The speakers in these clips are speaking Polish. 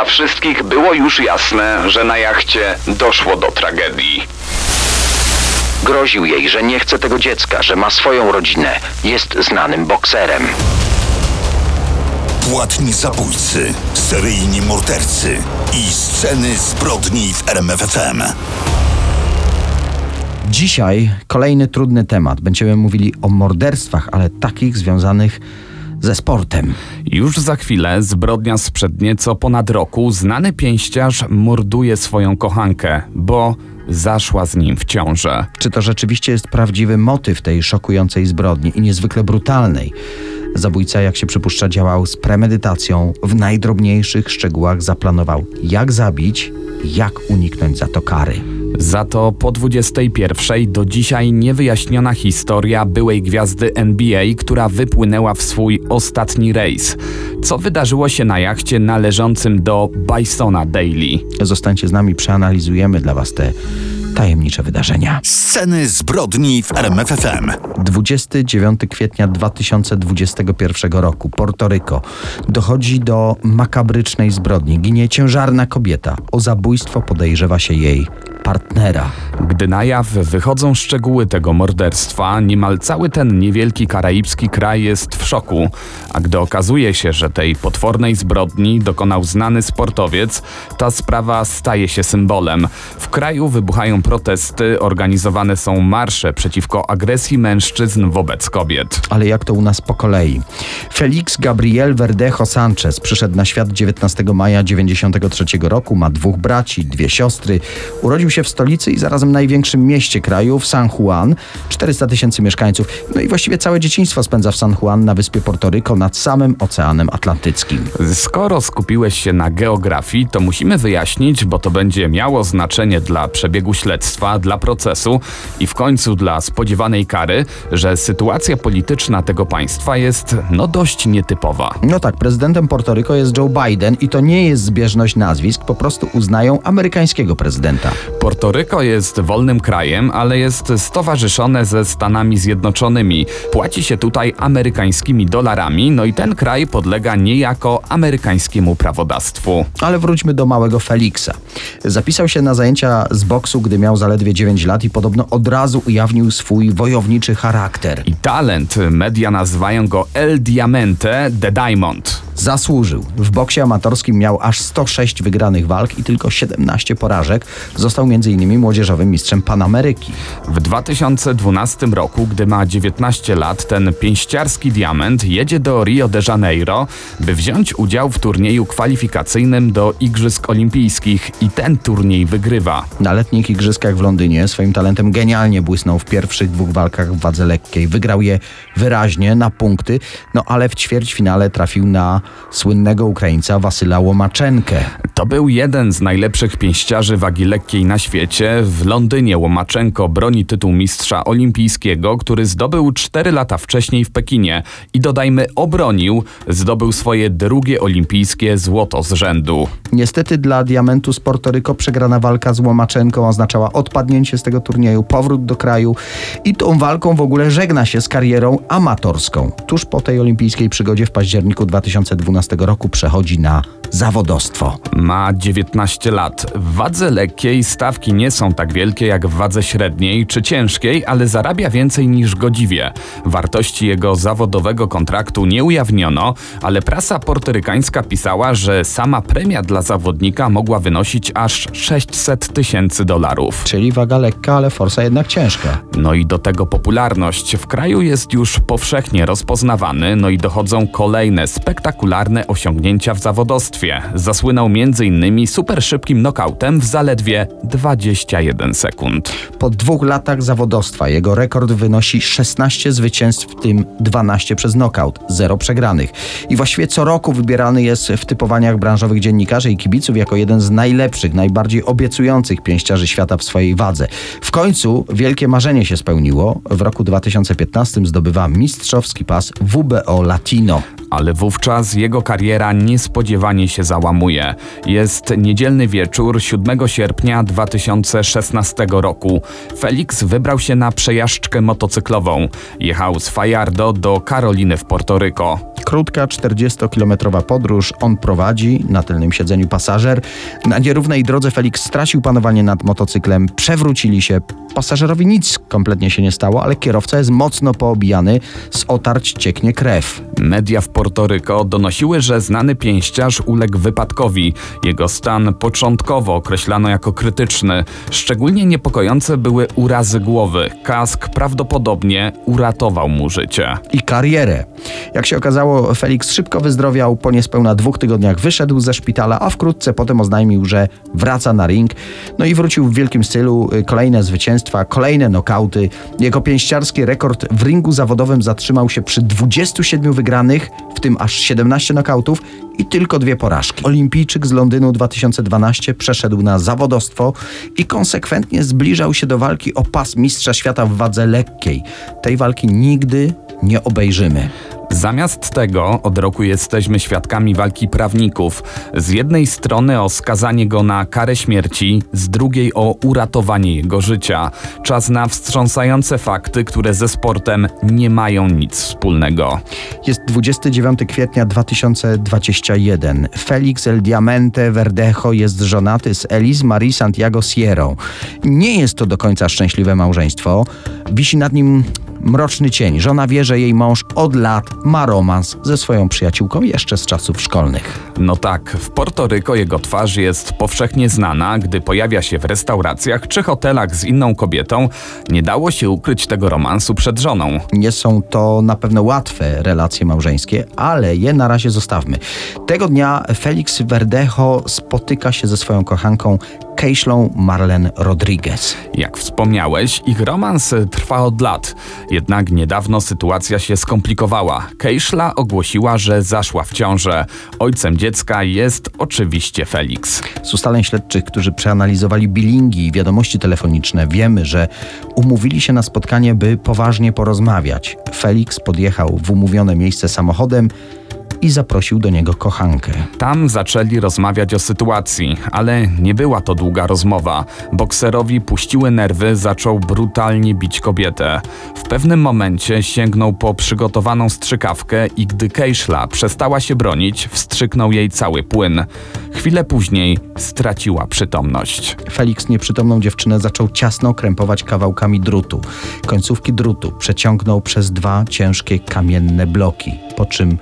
dla wszystkich było już jasne, że na jachcie doszło do tragedii. Groził jej, że nie chce tego dziecka, że ma swoją rodzinę. Jest znanym bokserem. Płatni zabójcy, seryjni mordercy i sceny zbrodni w RMFFM. Dzisiaj kolejny trudny temat. Będziemy mówili o morderstwach, ale takich związanych ze sportem. Już za chwilę, zbrodnia sprzed nieco ponad roku, znany pięściarz morduje swoją kochankę, bo zaszła z nim w ciążę. Czy to rzeczywiście jest prawdziwy motyw tej szokującej zbrodni i niezwykle brutalnej? Zabójca, jak się przypuszcza, działał z premedytacją, w najdrobniejszych szczegółach zaplanował, jak zabić, jak uniknąć za to kary. Za to po 21 do dzisiaj niewyjaśniona historia byłej gwiazdy NBA, która wypłynęła w swój ostatni rejs. Co wydarzyło się na jachcie należącym do Bisona Daily? Zostańcie z nami, przeanalizujemy dla Was te tajemnicze wydarzenia. Sceny zbrodni w RMFFM. 29 kwietnia 2021 roku, Portoryko. Dochodzi do makabrycznej zbrodni. Ginie ciężarna kobieta. O zabójstwo podejrzewa się jej partnera. Gdy na jaw wychodzą szczegóły tego morderstwa, niemal cały ten niewielki karaibski kraj jest w szoku, a gdy okazuje się, że tej potwornej zbrodni dokonał znany sportowiec, ta sprawa staje się symbolem. W kraju wybuchają protesty, organizowane są marsze przeciwko agresji mężczyzn wobec kobiet. Ale jak to u nas po kolei? Felix Gabriel Verdejo Sanchez przyszedł na świat 19 maja 93 roku, ma dwóch braci, dwie siostry. Urodził się w stolicy i zarazem największym mieście kraju, w San Juan. 400 tysięcy mieszkańców. No i właściwie całe dzieciństwo spędza w San Juan na wyspie Portoryko nad samym Oceanem Atlantyckim. Skoro skupiłeś się na geografii, to musimy wyjaśnić, bo to będzie miało znaczenie dla przebiegu śledztwa, dla procesu i w końcu dla spodziewanej kary, że sytuacja polityczna tego państwa jest no dość nietypowa. No tak, prezydentem Portoryko jest Joe Biden i to nie jest zbieżność nazwisk, po prostu uznają amerykańskiego prezydenta. Portoryko jest wolnym krajem, ale jest stowarzyszone ze Stanami Zjednoczonymi. Płaci się tutaj amerykańskimi dolarami, no i ten kraj podlega niejako amerykańskiemu prawodawstwu. Ale wróćmy do małego Feliksa. Zapisał się na zajęcia z boksu, gdy miał zaledwie 9 lat i podobno od razu ujawnił swój wojowniczy charakter. I talent, media nazywają go El Diamante de Diamond. Zasłużył. W boksie amatorskim miał aż 106 wygranych walk i tylko 17 porażek. Został m.in. młodzieżowym mistrzem Panameryki. W 2012 roku, gdy ma 19 lat, ten pięściarski diament jedzie do Rio de Janeiro, by wziąć udział w turnieju kwalifikacyjnym do Igrzysk Olimpijskich i ten turniej wygrywa. Na letnich igrzyskach w Londynie swoim talentem genialnie błysnął w pierwszych dwóch walkach w wadze lekkiej. Wygrał je wyraźnie, na punkty, no ale w ćwierćfinale trafił na słynnego Ukraińca Wasyla Łomaczenkę. To był jeden z najlepszych pięściarzy wagi lekkiej na świecie. W Londynie Łomaczenko broni tytuł mistrza olimpijskiego, który zdobył 4 lata wcześniej w Pekinie. I dodajmy, obronił, zdobył swoje drugie olimpijskie złoto z rzędu. Niestety dla Diamentu z Portoryko przegrana walka z Łomaczenką oznaczała odpadnięcie z tego turnieju, powrót do kraju i tą walką w ogóle żegna się z karierą amatorską. Tuż po tej olimpijskiej przygodzie w październiku 2012 roku przechodzi na zawodostwo. Ma 19 lat. W wadze lekkiej stawki nie są tak wielkie jak w wadze średniej czy ciężkiej, ale zarabia więcej niż godziwie. Wartości jego zawodowego kontraktu nie ujawniono, ale prasa portorykańska pisała, że sama premia dla zawodnika mogła wynosić aż 600 tysięcy dolarów. Czyli waga lekka, ale forsa jednak ciężka. No i do tego popularność. W kraju jest już powszechnie rozpoznawany, no i dochodzą kolejne spektakularne osiągnięcia w zawodostwie. Zasłynął m.in. super szybkim nokautem w zaledwie 21 sekund. Po dwóch latach zawodostwa jego rekord wynosi 16 zwycięstw, w tym 12 przez knockout, 0 przegranych. I właściwie co roku wybierany jest w typowaniach branżowych dziennikarzy i kibiców jako jeden z najlepszych, najbardziej obiecujących pięściarzy świata w swojej wadze. W końcu wielkie marzenie się spełniło. W roku 2015 zdobywa mistrzowski pas WBO Latino. Ale wówczas jego kariera niespodziewanie się załamuje. Jest niedzielny wieczór 7 sierpnia 2016 roku. Felix wybrał się na przejażdżkę motocyklową. Jechał z Fajardo do Karoliny w Portoryko. Krótka, 40-kilometrowa podróż. On prowadzi, na tylnym siedzeniu pasażer. Na nierównej drodze Felix stracił panowanie nad motocyklem, przewrócili się. Pasażerowi nic kompletnie się nie stało, ale kierowca jest mocno poobijany, z otarć cieknie krew. Media w Portoryko donosiły, że znany pięściarz uległ wypadkowi. Jego stan początkowo określano jako krytyczny. Szczególnie niepokojące były urazy głowy. Kask prawdopodobnie uratował mu życie. i karierę. Jak się okazało, Felix szybko wyzdrowiał, po niespełna dwóch tygodniach wyszedł ze szpitala, a wkrótce potem oznajmił, że wraca na ring. No i wrócił w wielkim stylu, y, kolejne zwycięstwa, kolejne nokauty. Jego pięściarski rekord w ringu zawodowym zatrzymał się przy 27 wygranych, w tym aż 17 nokautów i tylko dwie porażki. Olimpijczyk z Londynu 2012 przeszedł na zawodostwo i konsekwentnie zbliżał się do walki o pas mistrza świata w wadze lekkiej. Tej walki nigdy nie obejrzymy. Zamiast tego od roku jesteśmy świadkami walki prawników. Z jednej strony o skazanie go na karę śmierci, z drugiej o uratowanie jego życia. Czas na wstrząsające fakty, które ze sportem nie mają nic wspólnego. Jest 29 kwietnia 2021. Felix El Diamante Verdejo jest żonaty z Elis Marie Santiago Sierra. Nie jest to do końca szczęśliwe małżeństwo. Wisi nad nim mroczny cień. Żona wie, że jej mąż od lat ma romans ze swoją przyjaciółką jeszcze z czasów szkolnych. No tak, w Portoryko jego twarz jest powszechnie znana, gdy pojawia się w restauracjach czy hotelach z inną kobietą. Nie dało się ukryć tego romansu przed żoną. Nie są to na pewno łatwe relacje małżeńskie, ale je na razie zostawmy. Tego dnia Felix Verdejo spotyka się ze swoją kochanką Keiślą Marlen Rodriguez. Jak wspomniałeś, ich romans trwa od lat. Jednak niedawno sytuacja się skomplikowała. Kejszla ogłosiła, że zaszła w ciążę. Ojcem dziecka jest oczywiście Felix. Z ustaleń śledczych, którzy przeanalizowali bilingi i wiadomości telefoniczne, wiemy, że umówili się na spotkanie, by poważnie porozmawiać. Felix podjechał w umówione miejsce samochodem i zaprosił do niego kochankę. Tam zaczęli rozmawiać o sytuacji, ale nie była to długa rozmowa. Bokserowi puściły nerwy, zaczął brutalnie bić kobietę. W pewnym momencie sięgnął po przygotowaną strzykawkę i gdy Kejszla przestała się bronić, wstrzyknął jej cały płyn. Chwilę później straciła przytomność. Felix nieprzytomną dziewczynę zaczął ciasno krępować kawałkami drutu. Końcówki drutu przeciągnął przez dwa ciężkie kamienne bloki, po czym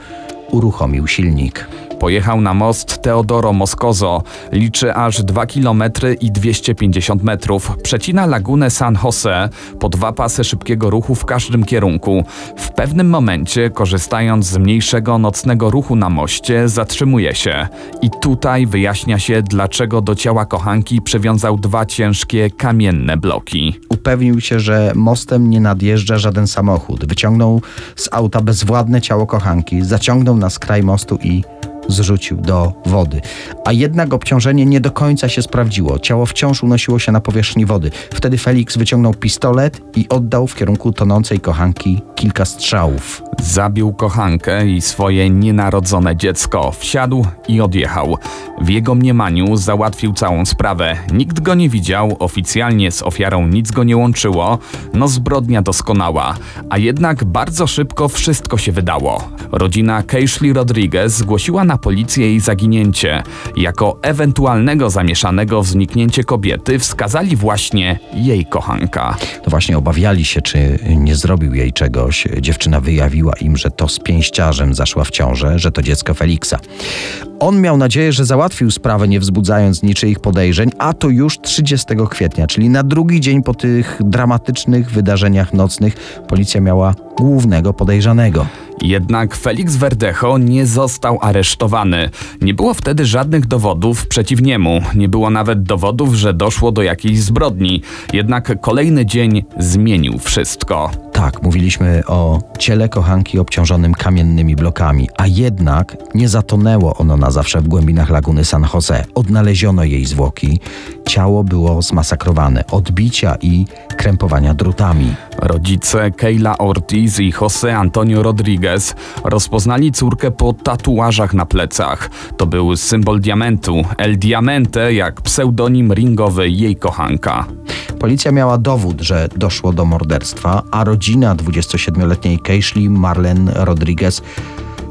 uruchomił silnik. Pojechał na most Teodoro Moscoso. Liczy aż 2 km i 250 metrów. Przecina lagunę San Jose po dwa pasy szybkiego ruchu w każdym kierunku. W pewnym momencie, korzystając z mniejszego nocnego ruchu na moście, zatrzymuje się. I tutaj wyjaśnia się, dlaczego do ciała kochanki przywiązał dwa ciężkie kamienne bloki. Upewnił się, że mostem nie nadjeżdża żaden samochód. Wyciągnął z auta bezwładne ciało kochanki, zaciągnął na skraj mostu i zrzucił do wody. A jednak obciążenie nie do końca się sprawdziło. Ciało wciąż unosiło się na powierzchni wody. Wtedy Felix wyciągnął pistolet i oddał w kierunku tonącej kochanki kilka strzałów. Zabił kochankę i swoje nienarodzone dziecko, wsiadł i odjechał. W jego mniemaniu załatwił całą sprawę. Nikt go nie widział, oficjalnie z ofiarą nic go nie łączyło. No zbrodnia doskonała. A jednak bardzo szybko wszystko się wydało. Rodzina Keishli Rodriguez zgłosiła na policję jej zaginięcie. Jako ewentualnego zamieszanego w zniknięcie kobiety wskazali właśnie jej kochanka. To właśnie obawiali się, czy nie zrobił jej czegoś. Dziewczyna wyjawiła im, że to z pięściarzem zaszła w ciążę, że to dziecko Feliksa. On miał nadzieję, że załatwił sprawę, nie wzbudzając niczyich podejrzeń, a to już 30 kwietnia, czyli na drugi dzień po tych dramatycznych wydarzeniach nocnych, policja miała głównego podejrzanego. Jednak Felix Verdejo nie został aresztowany. Nie było wtedy żadnych dowodów przeciw niemu. Nie było nawet dowodów, że doszło do jakiejś zbrodni. Jednak kolejny dzień zmienił wszystko. Tak, mówiliśmy o ciele kochanki obciążonym kamiennymi blokami, a jednak nie zatonęło ono na zawsze w głębinach laguny San Jose. Odnaleziono jej zwłoki. Ciało było zmasakrowane, odbicia i krępowania drutami. Rodzice Keila Ortiz i Jose Antonio Rodriguez rozpoznali córkę po tatuażach na plecach. To był symbol diamentu, El Diamante, jak pseudonim ringowy jej kochanka. Policja miała dowód, że doszło do morderstwa, a rodzina 27-letniej Keishli Marlen Rodriguez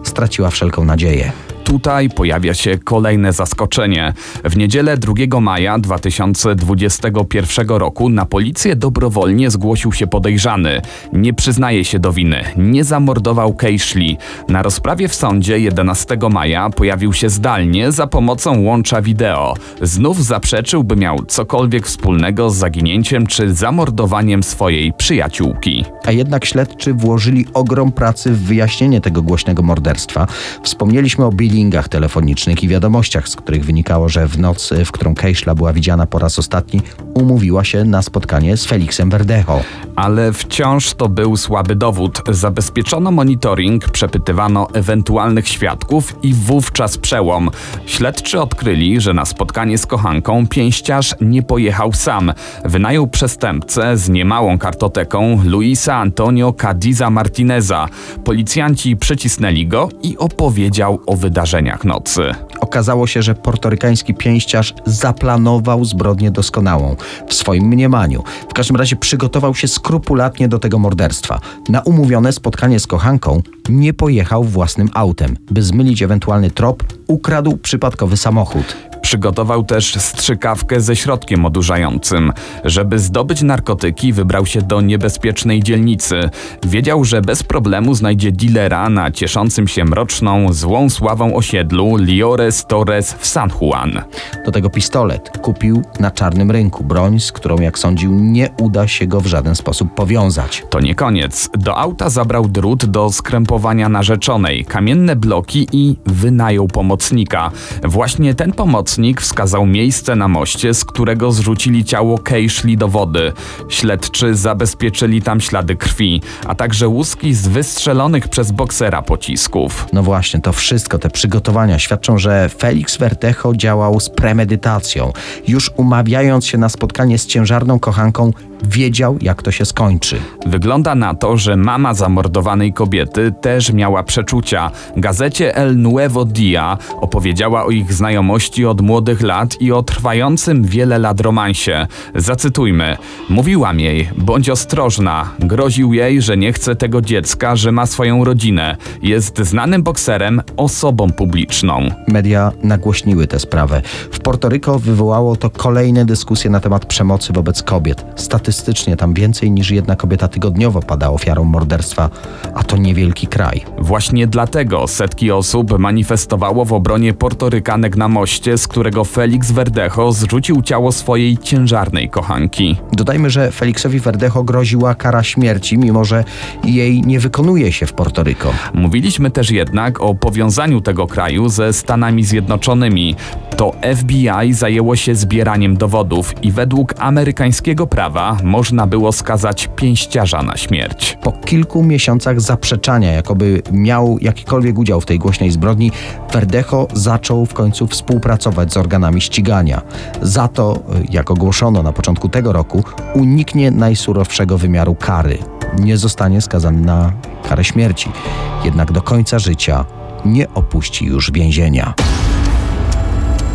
straciła wszelką nadzieję. Tutaj pojawia się kolejne zaskoczenie. W niedzielę 2 maja 2021 roku na policję dobrowolnie zgłosił się podejrzany. Nie przyznaje się do winy, nie zamordował Kejszli. Na rozprawie w sądzie 11 maja pojawił się zdalnie za pomocą łącza wideo. Znów zaprzeczył, by miał cokolwiek wspólnego z zaginięciem czy zamordowaniem swojej przyjaciółki. A jednak śledczy włożyli ogrom pracy w wyjaśnienie tego głośnego morderstwa. Wspomnieliśmy o billingach telefonicznych i wiadomościach, z których wynikało, że w noc, w którą Kejszla była widziana po raz ostatni, umówiła się na spotkanie z Felixem Verdejo. Ale wciąż to był słaby dowód. Zabezpieczono monitoring, przepytywano ewentualnych świadków i wówczas przełom. Śledczy odkryli, że na spotkanie z kochanką pięściarz nie pojechał sam. Wynajął przestępcę z niemałą kartoteką Luisa Antonio Cadiza Martineza. Policjanci przycisnęli go i opowiedział o wydarzeniach nocy. Okazało się, że portorykański pięściarz zaplanował zbrodnię doskonałą w swoim mniemaniu. W każdym razie przygotował się skrupulatnie do tego morderstwa. Na umówione spotkanie z kochanką nie pojechał własnym autem. By zmylić ewentualny trop, ukradł przypadkowy samochód. Przygotował też strzykawkę ze środkiem odurzającym. Żeby zdobyć narkotyki, wybrał się do niebezpiecznej dzielnicy. Wiedział, że bez problemu znajdzie dealera na cieszącym się mroczną, złą sławą osiedlu Liores Torres w San Juan. Do tego pistolet kupił na czarnym rynku. Broń, z którą, jak sądził, nie uda się go w żaden sposób powiązać. To nie koniec. Do auta zabrał drut do skrępowania narzeczonej, kamienne bloki i wynajął pomocnika. Właśnie ten pomocnik wskazał miejsce na moście, z którego zrzucili ciało Kejszli do wody. Śledczy zabezpieczyli tam ślady krwi, a także łuski z wystrzelonych przez boksera pocisków. No właśnie, to wszystko, te przygotowania świadczą, że Felix Vertejo działał z premedytacją. Już umawiając się na spotkanie z ciężarną kochanką, wiedział, jak to się skończy. Wygląda na to, że mama zamordowanej kobiety też miała przeczucia. Gazecie El Nuevo Dia opowiedziała o ich znajomości od młodych lat i o trwającym wiele lat romansie. Zacytujmy. Mówiłam jej, bądź ostrożna. Groził jej, że nie chce tego dziecka, że ma swoją rodzinę. Jest znanym bokserem, osobą publiczną. Media nagłośniły tę sprawę. W Portoryko wywołało to kolejne dyskusje na temat przemocy wobec kobiet. Statystycznie tam więcej niż jedna kobieta tygodniowo pada ofiarą morderstwa, a to niewielki kraj. Właśnie dlatego setki osób manifestowało w obronie Portorykanek na moście, z którego Felix Verdejo zrzucił ciało swojej ciężarnej kochanki. Dodajmy, że Felixowi Verdejo groziła kara śmierci, mimo że jej nie wykonuje się w Portoryko. Mówiliśmy też jednak o powiązaniu tego kraju ze Stanami Zjednoczonymi. To FBI zajęło się zbieraniem dowodów i według amerykańskiego prawa można było skazać pięściarza na śmierć. Po kilku miesiącach zaprzeczania, jakoby miał jakikolwiek udział w tej głośnej zbrodni, Verdejo zaczął w końcu współpracować z organami ścigania. Za to, jak ogłoszono na początku tego roku, uniknie najsurowszego wymiaru kary. Nie zostanie skazany na karę śmierci. Jednak do końca życia nie opuści już więzienia.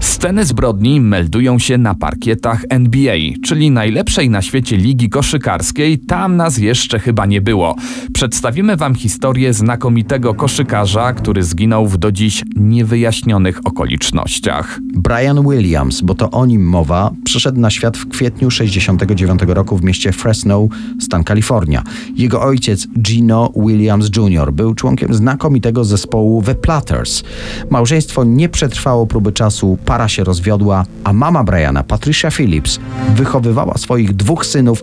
Sceny zbrodni meldują się na parkietach NBA, czyli najlepszej na świecie ligi koszykarskiej. Tam nas jeszcze chyba nie było. Przedstawimy Wam historię znakomitego koszykarza, który zginął w do dziś niewyjaśnionych okolicznościach. Brian Williams, bo to o nim mowa, przyszedł na świat w kwietniu 69 roku w mieście Fresno, stan Kalifornia. Jego ojciec Gino Williams Jr. był członkiem znakomitego zespołu The Platters. Małżeństwo nie przetrwało próby czasu, para się rozwiodła, a mama Briana, Patricia Phillips, wychowywała swoich dwóch synów,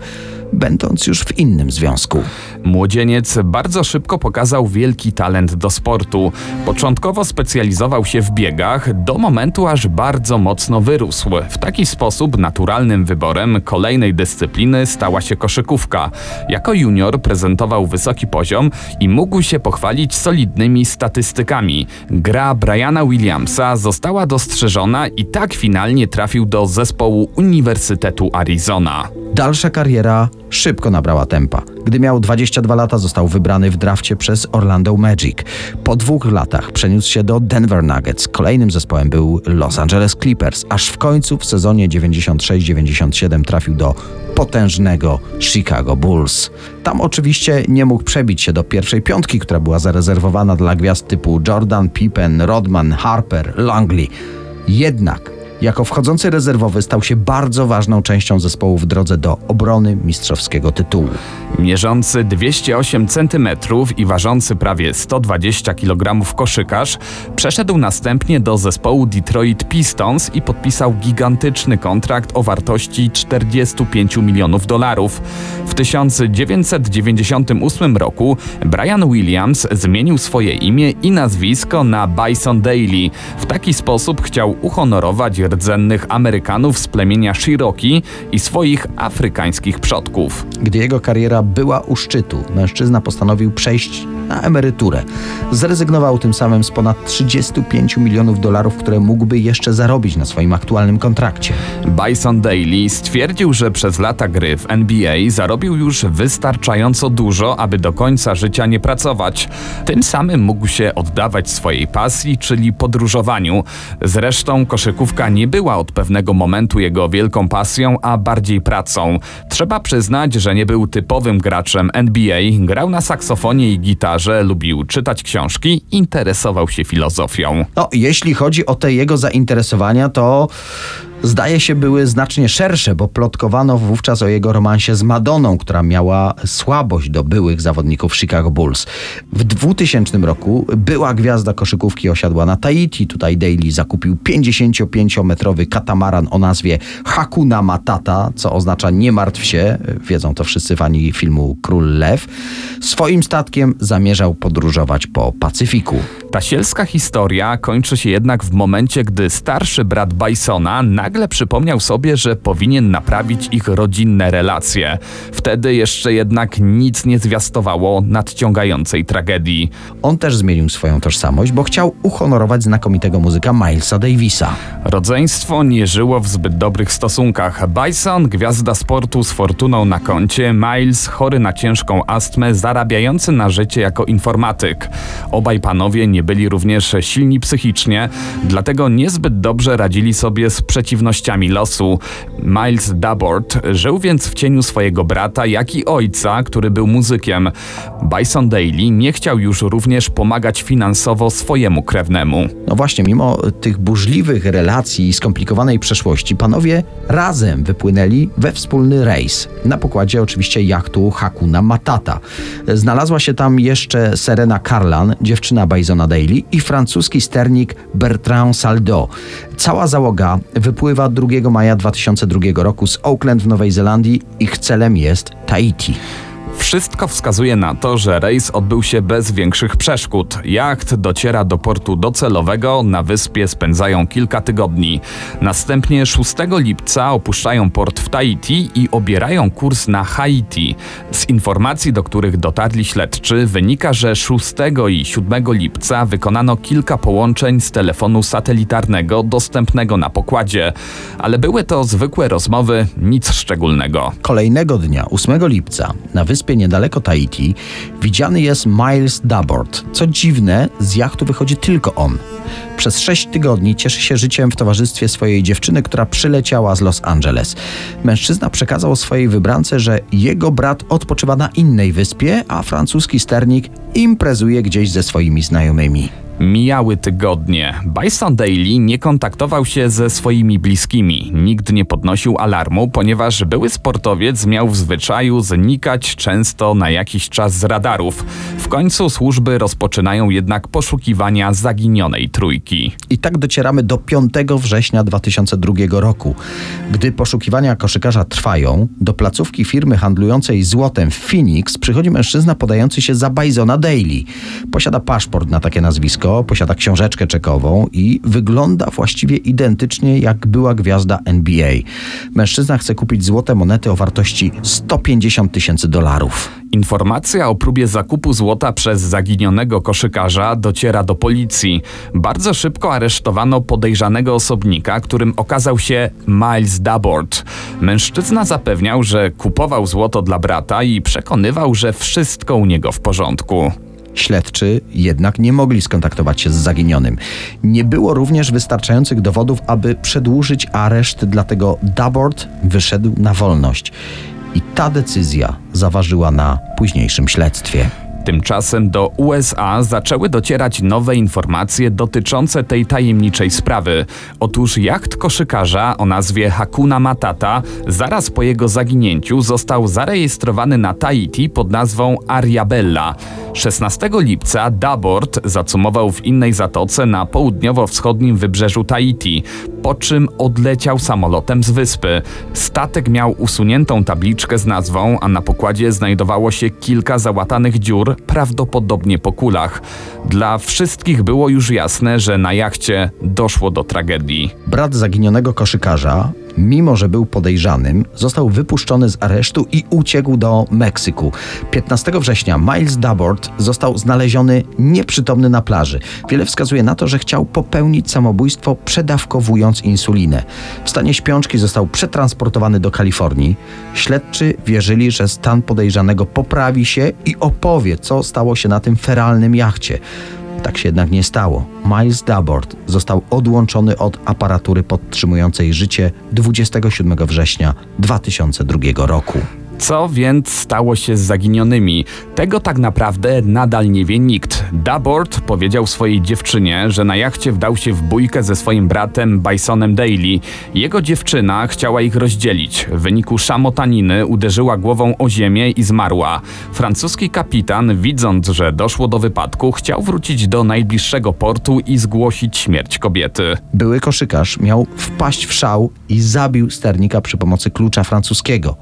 będąc już w innym związku. Młodzieniec bardzo szybko pokazał wielki talent do sportu. Początkowo specjalizował się w biegach, do momentu aż bardzo mocno wyrósł. W taki sposób naturalnym wyborem kolejnej dyscypliny stała się koszykówka. Jako junior prezentował wysoki poziom i mógł się pochwalić solidnymi statystykami. Gra Briana Williamsa została dostrzeżona i tak finalnie trafił do zespołu Uniwersytetu Arizona. Dalsza kariera szybko nabrała tempa. Gdy miał 22 lata, został wybrany w drafcie przez Orlando Magic. Po dwóch latach przeniósł się do Denver Nuggets. Kolejnym zespołem był Los Angeles Clippers, aż w końcu w sezonie 96-97 trafił do potężnego Chicago Bulls. Tam oczywiście nie mógł przebić się do pierwszej piątki, która była zarezerwowana dla gwiazd typu Jordan, Pippen, Rodman, Harper, Longley. Jednak jako wchodzący rezerwowy stał się bardzo ważną częścią zespołu w drodze do obrony mistrzowskiego tytułu. Mierzący 208 cm i ważący prawie 120 kg koszykarz przeszedł następnie do zespołu Detroit Pistons i podpisał gigantyczny kontrakt o wartości 45 milionów dolarów. W 1998 roku Brian Williams zmienił swoje imię i nazwisko na Bison Daly. W taki sposób chciał uhonorować rdzennych Amerykanów z plemienia Cherokee i swoich afrykańskich przodków. Gdy jego kariera była u szczytu, mężczyzna postanowił przejść na emeryturę. Zrezygnował tym samym z ponad 35 milionów dolarów, które mógłby jeszcze zarobić na swoim aktualnym kontrakcie. Bison Daly stwierdził, że przez lata gry w NBA zarobił już wystarczająco dużo, aby do końca życia nie pracować. Tym samym mógł się oddawać swojej pasji, czyli podróżowaniu. Zresztą koszykówka nie była od pewnego momentu jego wielką pasją, a bardziej pracą. Trzeba przyznać, że nie był typowym graczem NBA, grał na saksofonie i gitarze, lubił czytać książki, interesował się filozofią. No, jeśli chodzi o te jego zainteresowania, to zdaje się były znacznie szersze, bo plotkowano wówczas o jego romansie z Madoną, która miała słabość do byłych zawodników Chicago Bulls. W 2000 roku była gwiazda koszykówki osiadła na Tahiti. Tutaj Daly zakupił 55-metrowy katamaran o nazwie Hakuna Matata, co oznacza nie martw się, wiedzą to wszyscy fani filmu Król Lew. Swoim statkiem zamierzał podróżować po Pacyfiku. Ta sielska historia kończy się jednak w momencie, gdy starszy brat Bisona nagle przypomniał sobie, że powinien naprawić ich rodzinne relacje. Wtedy jeszcze jednak nic nie zwiastowało nadciągającej tragedii. On też zmienił swoją tożsamość, bo chciał uhonorować znakomitego muzyka Milesa Davisa. Rodzeństwo nie żyło w zbyt dobrych stosunkach. Bison, gwiazda sportu z fortuną na koncie, Miles, chory na ciężką astmę, zarabiający na życie jako informatyk. Obaj panowie nie byli również silni psychicznie, dlatego niezbyt dobrze radzili sobie z przeciwnościami losu. Miles Dabord żył więc w cieniu swojego brata, jak i ojca, który był muzykiem. Bison Daly nie chciał już również pomagać finansowo swojemu krewnemu. No właśnie, mimo tych burzliwych relacji i skomplikowanej przeszłości, panowie razem wypłynęli we wspólny rejs. Na pokładzie oczywiście jachtu Hakuna Matata. Znalazła się tam jeszcze Serena Carlan, dziewczyna Bisona Daly i francuski sternik Bertrand Saldo. Cała załoga wypływa 2 maja 2002 roku z Auckland w Nowej Zelandii. Ich celem jest Tahiti. Wszystko wskazuje na to, że rejs odbył się bez większych przeszkód. Jacht dociera do portu docelowego, na wyspie spędzają kilka tygodni. Następnie 6 lipca opuszczają port w Tahiti i obierają kurs na Haiti. Z informacji, do których dotarli śledczy, wynika, że 6 i 7 lipca wykonano kilka połączeń z telefonu satelitarnego dostępnego na pokładzie, ale były to zwykłe rozmowy, nic szczególnego. Kolejnego dnia, 8 lipca, na wyspie niedaleko Tahiti, widziany jest Miles Dabord. Co dziwne, z jachtu wychodzi tylko on. Przez sześć tygodni cieszy się życiem w towarzystwie swojej dziewczyny, która przyleciała z Los Angeles. Mężczyzna przekazał swojej wybrance, że jego brat odpoczywa na innej wyspie, a francuski sternik imprezuje gdzieś ze swoimi znajomymi. Mijały tygodnie. Bison Daly nie kontaktował się ze swoimi bliskimi. Nikt nie podnosił alarmu, ponieważ były sportowiec miał w zwyczaju znikać często na jakiś czas z radarów. W końcu służby rozpoczynają jednak poszukiwania zaginionej trójki. I tak docieramy do 5 września 2002 roku. Gdy poszukiwania koszykarza trwają, do placówki firmy handlującej złotem Phoenix przychodzi mężczyzna podający się za Bisona Daly. Posiada paszport na takie nazwisko, posiada książeczkę czekową i wygląda właściwie identycznie jak była gwiazda NBA. Mężczyzna chce kupić złote monety o wartości 150 tysięcy dolarów. Informacja o próbie zakupu złota przez zaginionego koszykarza dociera do policji. Bardzo szybko aresztowano podejrzanego osobnika, którym okazał się Miles Dabord. Mężczyzna zapewniał, że kupował złoto dla brata i przekonywał, że wszystko u niego w porządku. Śledczy jednak nie mogli skontaktować się z zaginionym. Nie było również wystarczających dowodów, aby przedłużyć areszt, dlatego Dabord wyszedł na wolność. I ta decyzja zaważyła na późniejszym śledztwie. Tymczasem do USA zaczęły docierać nowe informacje dotyczące tej tajemniczej sprawy. Otóż jacht koszykarza o nazwie Hakuna Matata zaraz po jego zaginięciu został zarejestrowany na Tahiti pod nazwą Ariabella. 16 lipca Dabord zacumował w innej zatoce na południowo-wschodnim wybrzeżu Tahiti, po czym odleciał samolotem z wyspy. Statek miał usuniętą tabliczkę z nazwą, a na pokładzie znajdowało się kilka załatanych dziur, prawdopodobnie po kulach. Dla wszystkich było już jasne, że na jachcie doszło do tragedii. Brat zaginionego koszykarza, mimo że był podejrzanym, został wypuszczony z aresztu i uciekł do Meksyku. 15 września Miles Dabord został znaleziony nieprzytomny na plaży. Wiele wskazuje na to, że chciał popełnić samobójstwo przedawkowując insulinę. W stanie śpiączki został przetransportowany do Kalifornii. Śledczy wierzyli, że stan podejrzanego poprawi się i opowie, co stało się na tym feralnym jachcie. Tak się jednak nie stało. Miles Dabord został odłączony od aparatury podtrzymującej życie 27 września 2002 roku. Co więc stało się z zaginionymi? Tego tak naprawdę nadal nie wie nikt. Dabord powiedział swojej dziewczynie, że na jachcie wdał się w bójkę ze swoim bratem Bisonem Daly. Jego dziewczyna chciała ich rozdzielić. W wyniku szamotaniny uderzyła głową o ziemię i zmarła. Francuski kapitan, widząc, że doszło do wypadku, chciał wrócić do najbliższego portu i zgłosić śmierć kobiety. Były koszykarz miał wpaść w szał i zabił sternika przy pomocy klucza francuskiego.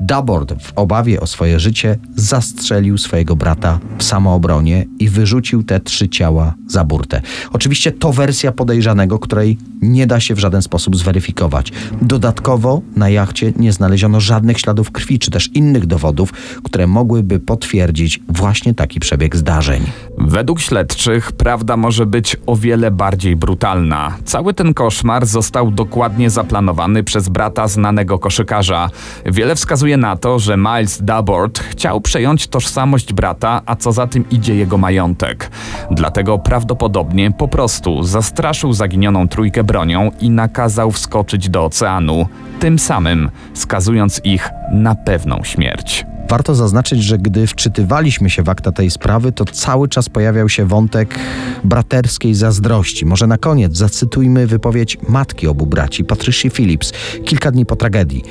Dabord w obawie o swoje życie zastrzelił swojego brata w samoobronie i wyrzucił te trzy ciała za burtę. Oczywiście to wersja podejrzanego, której nie da się w żaden sposób zweryfikować. Dodatkowo na jachcie nie znaleziono żadnych śladów krwi czy też innych dowodów, które mogłyby potwierdzić właśnie taki przebieg zdarzeń. Według śledczych prawda może być o wiele bardziej brutalna. Cały ten koszmar został dokładnie zaplanowany przez brata znanego koszykarza. Wiele wskazuje na to, że Miles Dabord chciał przejąć tożsamość brata, a co za tym idzie jego majątek. Dlatego prawdopodobnie po prostu zastraszył zaginioną trójkę bronią i nakazał wskoczyć do oceanu, tym samym skazując ich na pewną śmierć. Warto zaznaczyć, że gdy wczytywaliśmy się w akta tej sprawy, to cały czas pojawiał się wątek braterskiej zazdrości. Może na koniec zacytujmy wypowiedź matki obu braci, Patricia Phillips, kilka dni po tragedii.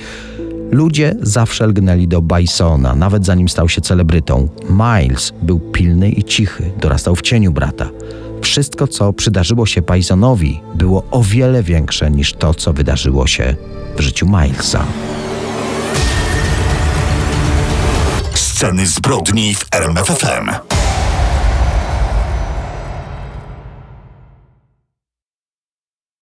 Ludzie zawsze lgnęli do Bisona, nawet zanim stał się celebrytą. Miles był pilny i cichy, dorastał w cieniu brata. Wszystko, co przydarzyło się Bisonowi, było o wiele większe niż to, co wydarzyło się w życiu Milesa. Sceny zbrodni w RMFFM.